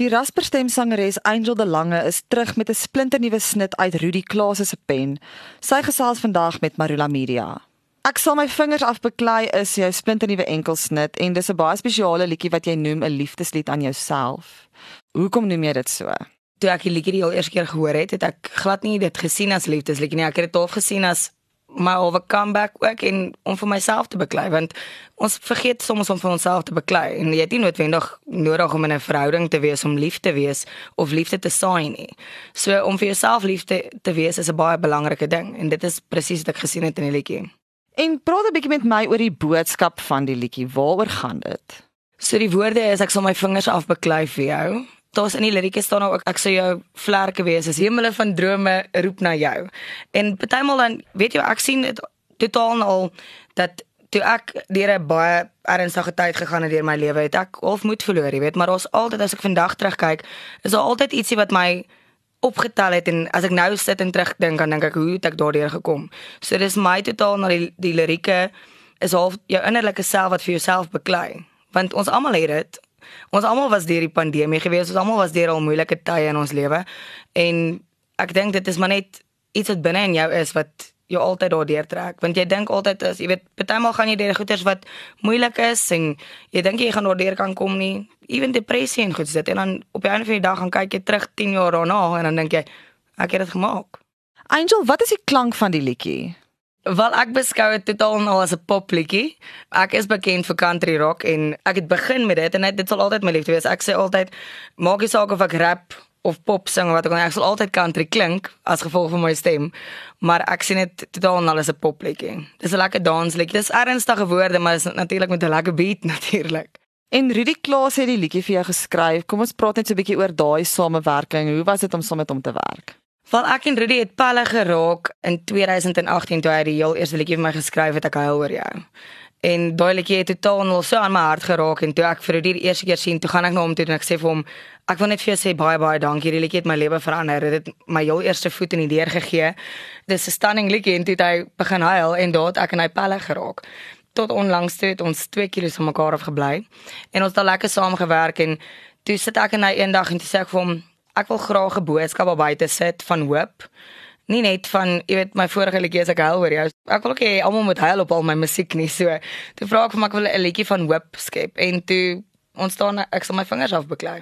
Die rasperstemsangeres Angel de Lange is terug met 'n splinternuwe snit uit Rudy Klase se pen. Sy gesels vandag met Marula Media. Ek sal my vingers afbeklei is jou splinternuwe enkelsnit en dis 'n baie spesiale liedjie wat jy noem 'n liefdeslied aan jouself. Hoekom noem jy dit so? Toe ek die liedjie die al eerste keer gehoor het, het ek glad nie dit gesien as liefdesliedjie nie. Ek het dit half gesien as my halwe comeback ook en om vir myself te beklei want ons vergeet soms om vir onsself te beklei en jy het nie noodwendig nodig om in 'n verhouding te wees om lief te wees of liefde te saai nie. So om vir jouself lief te, te wees is 'n baie belangrike ding en dit is presies wat ek gesien het in die liedjie. En praat 'n bietjie met my oor die boodskap van die liedjie. Waaroor gaan dit? So die woorde is ek sal my vingers afbeklei vir jou daar's in die lirieke staan ook ek sou jou vlerke wees as hemele van drome roep na jou. En partymal dan weet jy ek sien dit totaal al dat toe ek deur 'n baie ernstige tyd gegaan het deur my lewe het ek half moed verloor, jy weet, maar daar's altyd as ek vandag terugkyk, is daar altyd ietsie wat my opgetel het en as ek nou sit en terugdink dan dink ek hoe het ek daardeur gekom. So dis my totaal na die die lirieke is half jou innerlike self wat vir jouself beklei. Want ons almal het dit Ons almal was deur die pandemie gewees. Ons almal was deur al moeilike tye in ons lewe. En ek dink dit is maar net iets wat binne in jou is wat jou altyd daardeur trek. Want jy dink altyd as jy weet, partymal gaan jy deur goeters wat moeilik is en jy dink jy gaan daardeur kan kom nie. Ewen depressie en goeds dit en dan op 'n einde van die dag gaan kyk jy terug 10 jaar daarna en dan dink jy ek het dit gemaak. Angel, wat is die klank van die liedjie? Wel ek beskou dit totaal nou as 'n popliedjie. Ek is bekend vir country rock en ek het begin met dit en dit sal altyd my liefde wees. Ek sê altyd maak nie saak of ek rap of pop sing of wat ook al, ek sal altyd country klink as gevolg van my stem. Maar ek sien dit totaal nou as 'n popliedjie. Dis 'n lekker dansliedjie. Dis ernstige woorde, maar dis natuurlik met 'n lekker beat natuurlik. En Rudy Klaas het die liedjie vir jou geskryf. Kom ons praat net so 'n bietjie oor daai samewerking. Hoe was dit om saam met hom te werk? Val ek en Rudy het pelle geraak in 2018 toe hy die heel eerste liedjie vir my geskryf het ek huil oor jou. En daai liedjie het totaal nou so aan my hart geraak en toe ek vir Rudy die eerste keer sien, toe gaan ek na hom toe en ek sê vir hom ek wil net vir jou sê baie baie dankie. Hierdie liedjie het my lewe verander. Dit het my heel eerste voet in die deur gegee. Dis 'n stunning liedjie en toe het hy begin huil en daad ek en hy pelle geraak. Tot onlangs toe het ons 2 kg van mekaar af gebly en ons het al lekker saam gewerk en toe sit ek en hy eendag en toe sê ek vir hom ek wil graag 'n boodskap op buite sit van hoop. Nie net van, jy weet, my vorige liedjie as ek huil oor jou. Ek wil ook hê almal moet huil op al my musiek nie so. Toe vra ek of ek wil 'n liedjie van hoop skep en toe ontstaan ek sal my vingers afbeklei.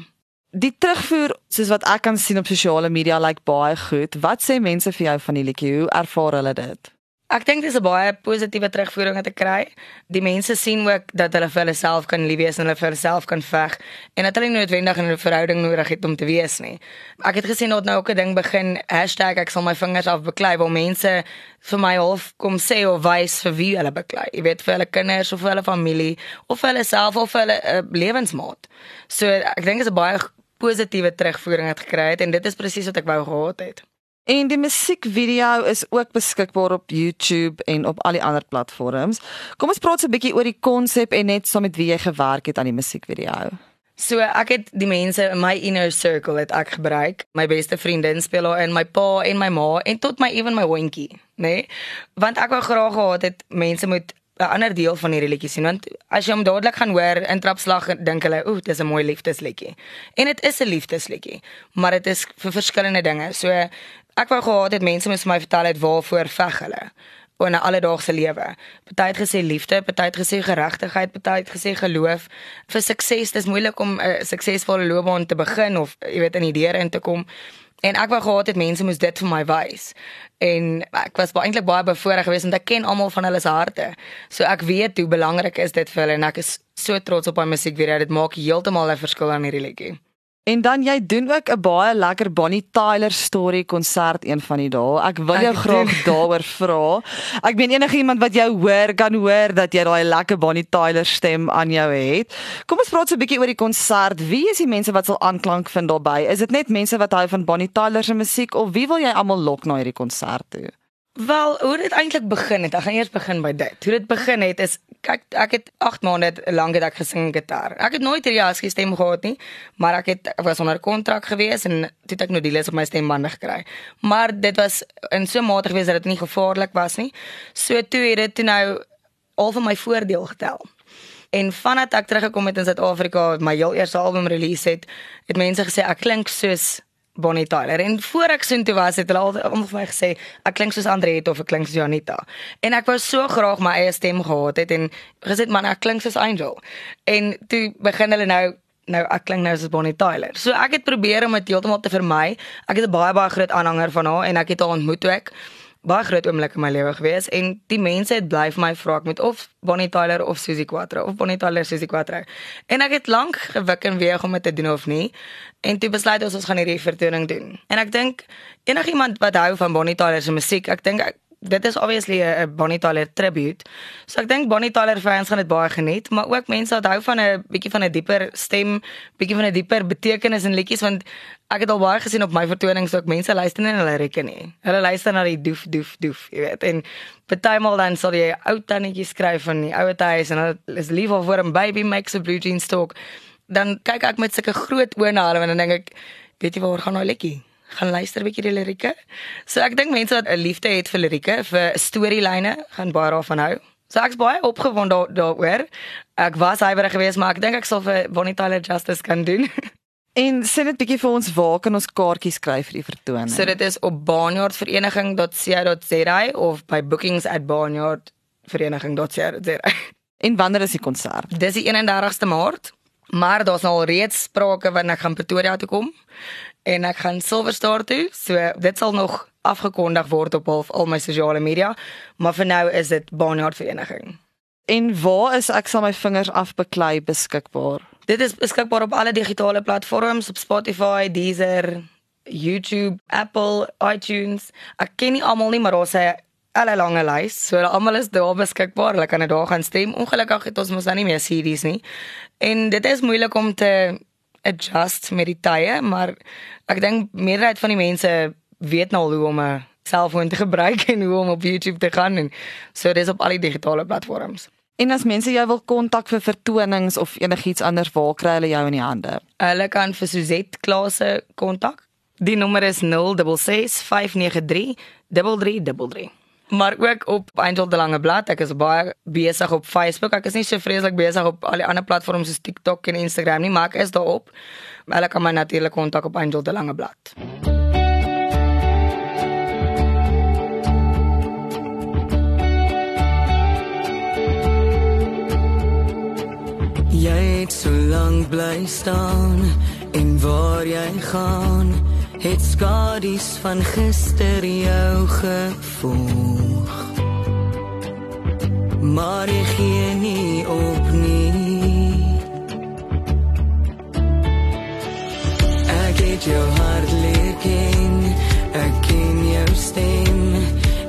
Die terugvoer soos wat ek kan sien op sosiale media lyk like baie goed. Wat sê mense vir jou van die liedjie? Hoe ervaar hulle dit? Ek dink dis 'n baie positiewe terugvoering wat ek kry. Die mense sien ook dat hulle vir hulle self kan lief wees en hulle vir hulle self kan veg en dat hulle nie noodwendig 'n verhouding nodig het om te wees nie. Ek het gesien dat nou ook 'n ding begin #ek sal my vingers afbeklei waar mense vir my half kom sê of wys vir wie hulle beklei. Jy weet vir hulle kinders of vir hulle familie of vir hulle self of vir hulle uh, lewensmaat. So ek dink dit is 'n baie positiewe terugvoering wat gekry het en dit is presies wat ek wou gehad het. En die musiekvideo is ook beskikbaar op YouTube en op al die ander platforms. Kom ons praat so 'n bietjie oor die konsep en net saam so met wie jy gewerk het aan die musiekvideo. So ek het die mense in my inner circle het ek gebruik. My beste vriendin speel daar in, my pa en my ma en tot my ewen my hondjie, nê? Nee? Want ek wou graag gehad het mense moet 'n ander deel van hierdie liedjie sien want as jy hom dadelik gaan hoor in trapslag dink hulle ooh dis 'n mooi liefdesliedjie. En dit is 'n liefdesliedjie, maar dit is vir verskillende dinge. So ek wou gehad het mense moet vir my vertel het waarvoor veg hulle in 'n alledaagse lewe. Party het gesê liefde, party het gesê geregtigheid, party het gesê geloof. Vir sukses, dis moeilik om 'n suksesvolle loopbaan te begin of jy weet in die deure in te kom. En ek wou gehad het mense moes dit vir my wys. En ek was baie eintlik baie bevoorreg geweest want ek ken almal van hulle se harte. So ek weet hoe belangrik is dit vir hulle en ek is so trots op my musiekvideo. Dit maak heeltemal 'n verskil aan hierdie liedjie. En dan jy doen ook 'n baie lekker Bonnie Tyler story konsert een van die dae. Ek wil jou ek graag daaroor vra. Ek meen enige iemand wat jou hoor kan hoor dat jy daai lekker Bonnie Tyler stem aan jou het. Kom ons praat so 'n bietjie oor die konsert. Wie is die mense wat sal aanklank vind daarbey? Is dit net mense wat hou van Bonnie Tyler se musiek of wie wil jy almal lok na hierdie konsert toe? Wel, hoe dit eintlik begin het. Ek gaan eers begin by dit. Hoe dit begin het is kyk ek het 8 maande lank ek gesing gitaar. Ek het nooit hierdie as gestem gehad nie, maar ek het ek was onder kontrak gewees en toe het ek nou die les op my stembande gekry. Maar dit was in so 'n mate gewees dat dit nie gevaarlik was nie. So toe het dit nou al vir my voordeel getel. En vandat ek teruggekom het in Suid-Afrika, my heel eerste album release het, het mense gesê ek klink soos Bonnie Tyler. En voor ek soontoe was, het hulle altyd almal vir my gesê ek klink soos Andriette of ek klink soos Janita. En ek wou so graag my eie stem gehad het en gesê man, ek klink soos Angel. En toe begin hulle nou nou ek klink nou soos Bonnie Tyler. So ek het probeer om dit heeltemal te vermy. Ek het 'n baie baie groot aanhanger van haar en ek het haar ontmoet toe ek baie groot oomblik in my lewe gewees en die mense het bly vir my vra ek moet of Bonnie Tyler of Susie Quatro of Bonnie Tyler Susie Quatro. En ek het lank gewik en weeg om dit te doen of nie. En toe besluit ons ons gaan hierdie vertoning doen. En ek dink enigiemand wat hou van Bonnie Tyler se musiek, ek dink dit is obviously 'n Bonnie Tyler tribute. So ek dink Bonnie Tyler fans gaan dit baie geniet, maar ook mense wat hou van 'n bietjie van 'n dieper stem, bietjie van 'n dieper betekenis in liedjies want ek het al baie gesien op my vertonings ook mense luister na hulle lirieke nie. Hulle luister na die doef doef doef, jy weet. En partymal dan sal jy ou tannetjies skryf van die ouer huis en hulle is lief of voor 'n baby makes a blue jeans talk. Dan kyk ek met sulke groot oë na hulle en dan dink ek, weet jy waar gaan nou liedjie? Gaan luister bietjie die lirieke. So ek dink mense wat 'n liefde het vir lirieke, vir storielyne, gaan baie daarvan hou. So ek's baie opgewonde daaroor. Ek was hywerig geweest, maar ek dink ek sal vir Bonnie Tyler justice kan doen. En sê net bietjie vir ons waar kan ons kaartjies kry vir die vertoning? So dit is op barnyardvereniging.co.za of by bookings@barnyardvereniging.co.za. En wanneer is die konsert? Dis die 31ste Maart, maar daar's al reeds sprake wanneer ek gaan Pretoria toe kom en ek gaan Silverstar toe. So dit sal nog afgekondig word op al, al my sosiale media, maar vir nou is dit Barnard Vereniging. En waar is ek sal my vingers afbeklei beskikbaar? Dit is beskikbaar op alle digitale platforms op Spotify, Deezer, YouTube, Apple, iTunes. Ek ken nie almal nie, maar daar's 'n alle lange lys. So almal is daar beskikbaar. Hulle kan dit daar gaan stem. Ongelukkig het ons mos nou nie meer CD's nie. En dit is moeilik om te adjust met die tye, maar ek dink meerderheid van die mense weet nou al hoe om 'n selfoon te gebruik en hoe om op YouTube te gaan en so dis op al die digitale platforms. En as mense jou wil kontak vir vertonings of enigiets anders, waar kry hulle jou in die hande? Hulle kan vir Suzette Klase kontak. Die nommer is 066 593 3333 maar ook op Angel de Lange Blad. Ek is baie besig op Facebook. Ek is nie so vreeslik besig op al die ander platforms soos TikTok en Instagram nie, maar ek is daarop. Hulle kan my natuurlik kontak op Angel de Lange Blad. Jy het so lank bly staan en waar jy gaan het skadies van gister jou gevolg maar ek gee nie op nie. Ek het jou hart leer ken ek ken jou stem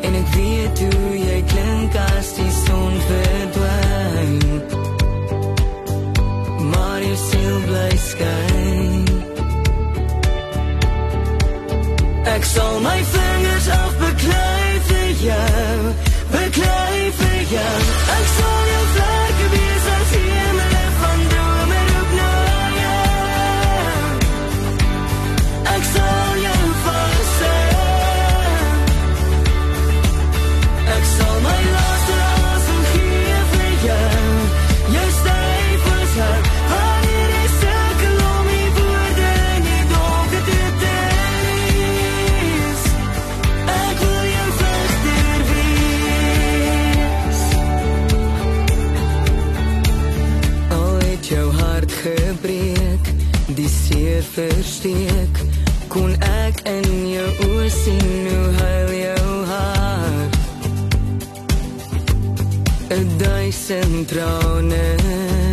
en ek weet hoe jy klink as die son verdwyn. Maar jy sien bly skyn gebreek, die seer versteek, kon ek in jou oë sien hoe huil jou hart. 'n Duisend trane.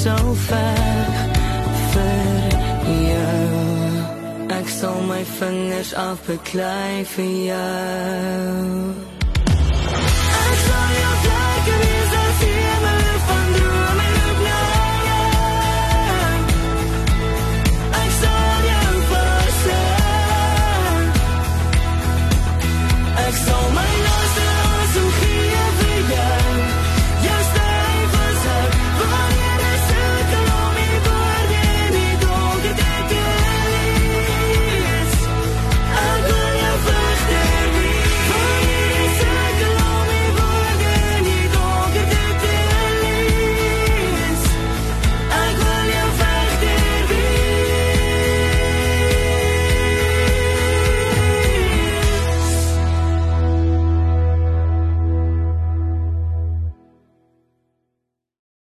Sal veg vir jou. Ek sal my vingers afbeklei vir jou